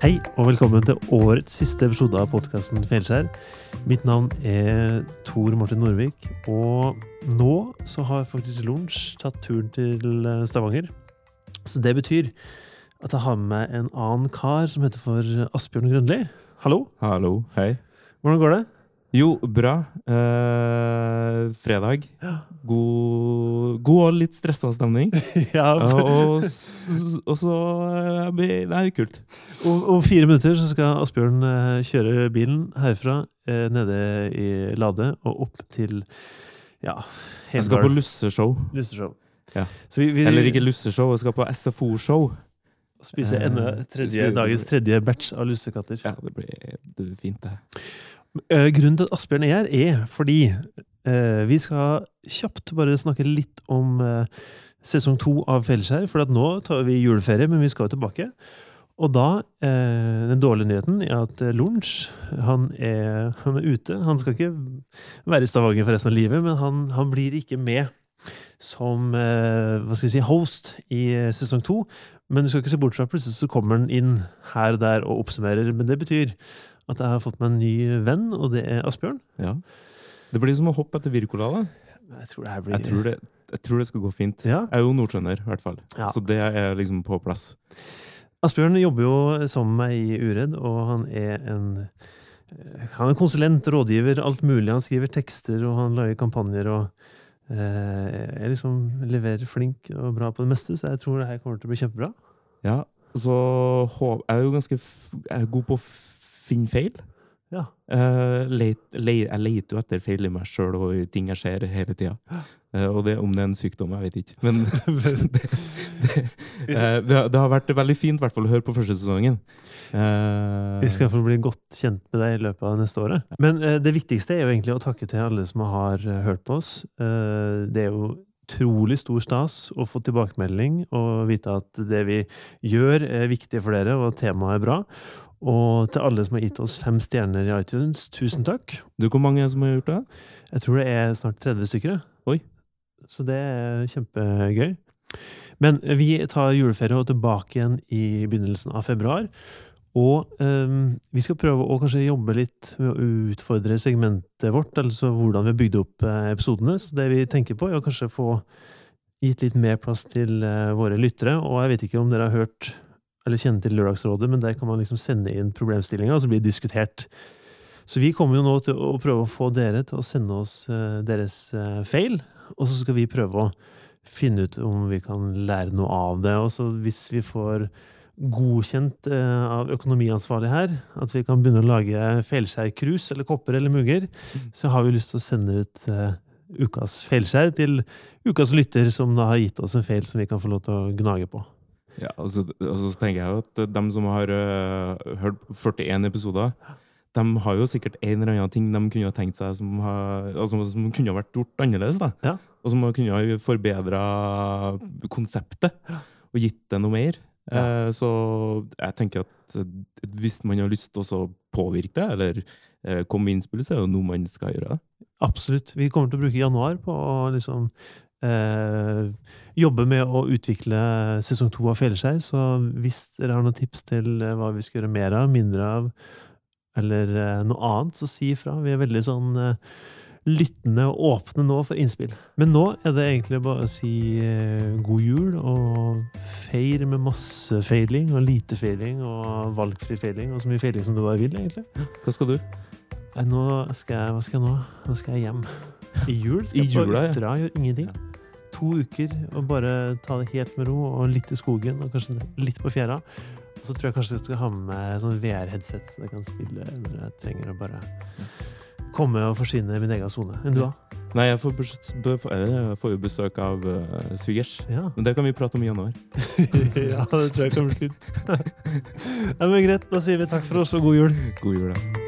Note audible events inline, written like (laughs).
Hei og velkommen til årets siste episode av podkasten Felskjær. Mitt navn er Tor Martin Norvik, og nå så har faktisk Lunsj tatt turen til eh, Stavanger. Så det betyr at jeg har med meg en annen kar som heter for Asbjørn Grønli. Hallo, Hallo, hei. hvordan går det? Jo, bra. Eh, fredag. God, god og litt stressa stemning. (laughs) ja, Ja, og, så Det er Nei, kult. Om, om fire minutter så skal Asbjørn eh, kjøre bilen herfra, eh, nede i Lade, og opp til ja, Jeg skal på lusseshow. Lusseshow. Ja. Vi, vi Eller ikke lusseshow, jeg skal på SFO-show. spiser Eh, enda tredje, dagens tredje batch av lussekatter. Ja, det blir, det blir fint, det. Eh, grunnen til at Asbjørn er her, er fordi eh, vi skal kjapt bare snakke litt om eh, sesong to av Felleskjær. For nå tar vi juleferie, men vi skal jo tilbake. Og da Den dårlige nyheten er at Lunsj han er, han er ute. Han skal ikke være i Stavanger for resten av livet, men han, han blir ikke med som eh, hva skal vi si, host i eh, sesong to. Men du skal ikke se bort fra plutselig så kommer han inn her og der og oppsummerer. Men det betyr at jeg har fått meg en ny venn, og det er Asbjørn. Ja. Det blir som å hoppe etter Wirkola, da. Jeg tror det her blir Jeg tror det, jeg tror det skal gå fint. Ja. Jeg er jo nordtrønder, i hvert fall. Ja. Så det er liksom på plass. Asbjørn jobber jo sammen med meg i Uredd, og han er en eh, han er konsulent, rådgiver, alt mulig. Han skriver tekster, og han lager kampanjer, og eh, er liksom leverer flink og bra på det meste, så jeg tror det her kommer til å bli kjempebra. Ja, så jeg er jo ganske jeg er god på å finne feil. Ja. Uh, let, let, jeg leter jo etter feil i meg sjøl og ting jeg ser hele tida. Uh, og det, om det er en sykdom, jeg vet ikke. Men (laughs) (laughs) det, det, uh, det, har- vært veldig fint i hvert fall å høre på første sesongen. Eh, Vi skal fall bli godt kjent med deg i løpet av neste året. Men eh, det viktigste er jo egentlig å takke til alle som har eh, hørt på oss. Eh, det er jo utrolig stor stas å få tilbakemelding og vite at det vi gjør, er viktig for dere, og temaet er bra. Og til alle som har gitt oss fem stjerner i iTunes, tusen takk. Du, hvor mange som har gjort det? Jeg tror det er snart 30 stykker. Oi. Så det er kjempegøy. Men vi tar juleferie og tilbake igjen i begynnelsen av februar. Og um, vi skal prøve å kanskje jobbe litt med å utfordre segmentet vårt, altså hvordan vi har bygd opp eh, episodene. Så det vi tenker på, er å kanskje få gitt litt mer plass til eh, våre lyttere. Og jeg vet ikke om dere har hørt eller kjenne til Lørdagsrådet, men der kan man liksom sende inn problemstillinga, og så blir det diskutert. Så vi kommer jo nå til å prøve å få dere til å sende oss eh, deres eh, feil, og så skal vi prøve å finne ut om vi kan lære noe av det. Og så hvis vi får godkjent eh, av økonomiansvarlig her, at vi kan begynne å lage feilskjærkrus eller kopper eller mugger, så har vi lyst til å sende ut ukas feilskjær til ukas lytter, som da har gitt oss en feil som vi kan få lov til å gnage på. Ja, altså, altså så tenker jeg jo at de som har uh, hørt 41 episoder, de har jo sikkert en eller annen ting de kunne ha tenkt seg som, har, altså, som kunne ha vært gjort annerledes. da. Ja. Og som kunne ha forbedra konseptet og gitt det noe mer. Ja. Eh, så jeg tenker at eh, hvis man har lyst til å påvirke det, eller eh, komme med innspill, så er det jo noe man skal gjøre. Absolutt. Vi kommer til å bruke januar på å liksom eh, jobbe med å utvikle sesong to av Feilskjær. Så hvis dere har noen tips til eh, hva vi skal gjøre mer av, mindre av, eller eh, noe annet, så si ifra. Vi er veldig sånn lyttende og åpne nå for innspill. Men nå er det egentlig bare å si god jul og feir med masse feiling og lite feiling og valgfri feiling og så mye feiling som du bare vil, egentlig. Hva skal du? Nå skal jeg, hva skal jeg nå? Nå skal jeg hjem. I jul? Skal jeg I jula, ja. gjør ingenting. To uker og bare ta det helt med ro, og litt i skogen, og kanskje litt på fjæra. Og så tror jeg kanskje jeg skal ha med meg sånn VR-headset, så jeg kan spille når jeg trenger å bare komme og forsvinne i min egen sone. Enn du, da? Nei, jeg får, jeg får jo besøk av uh, svigers. Ja. Men det kan vi prate om i januar. (laughs) ja, det tror jeg kan bli fint. (laughs) Nei, men greit, da sier vi takk for oss, og god jul. God jul, da.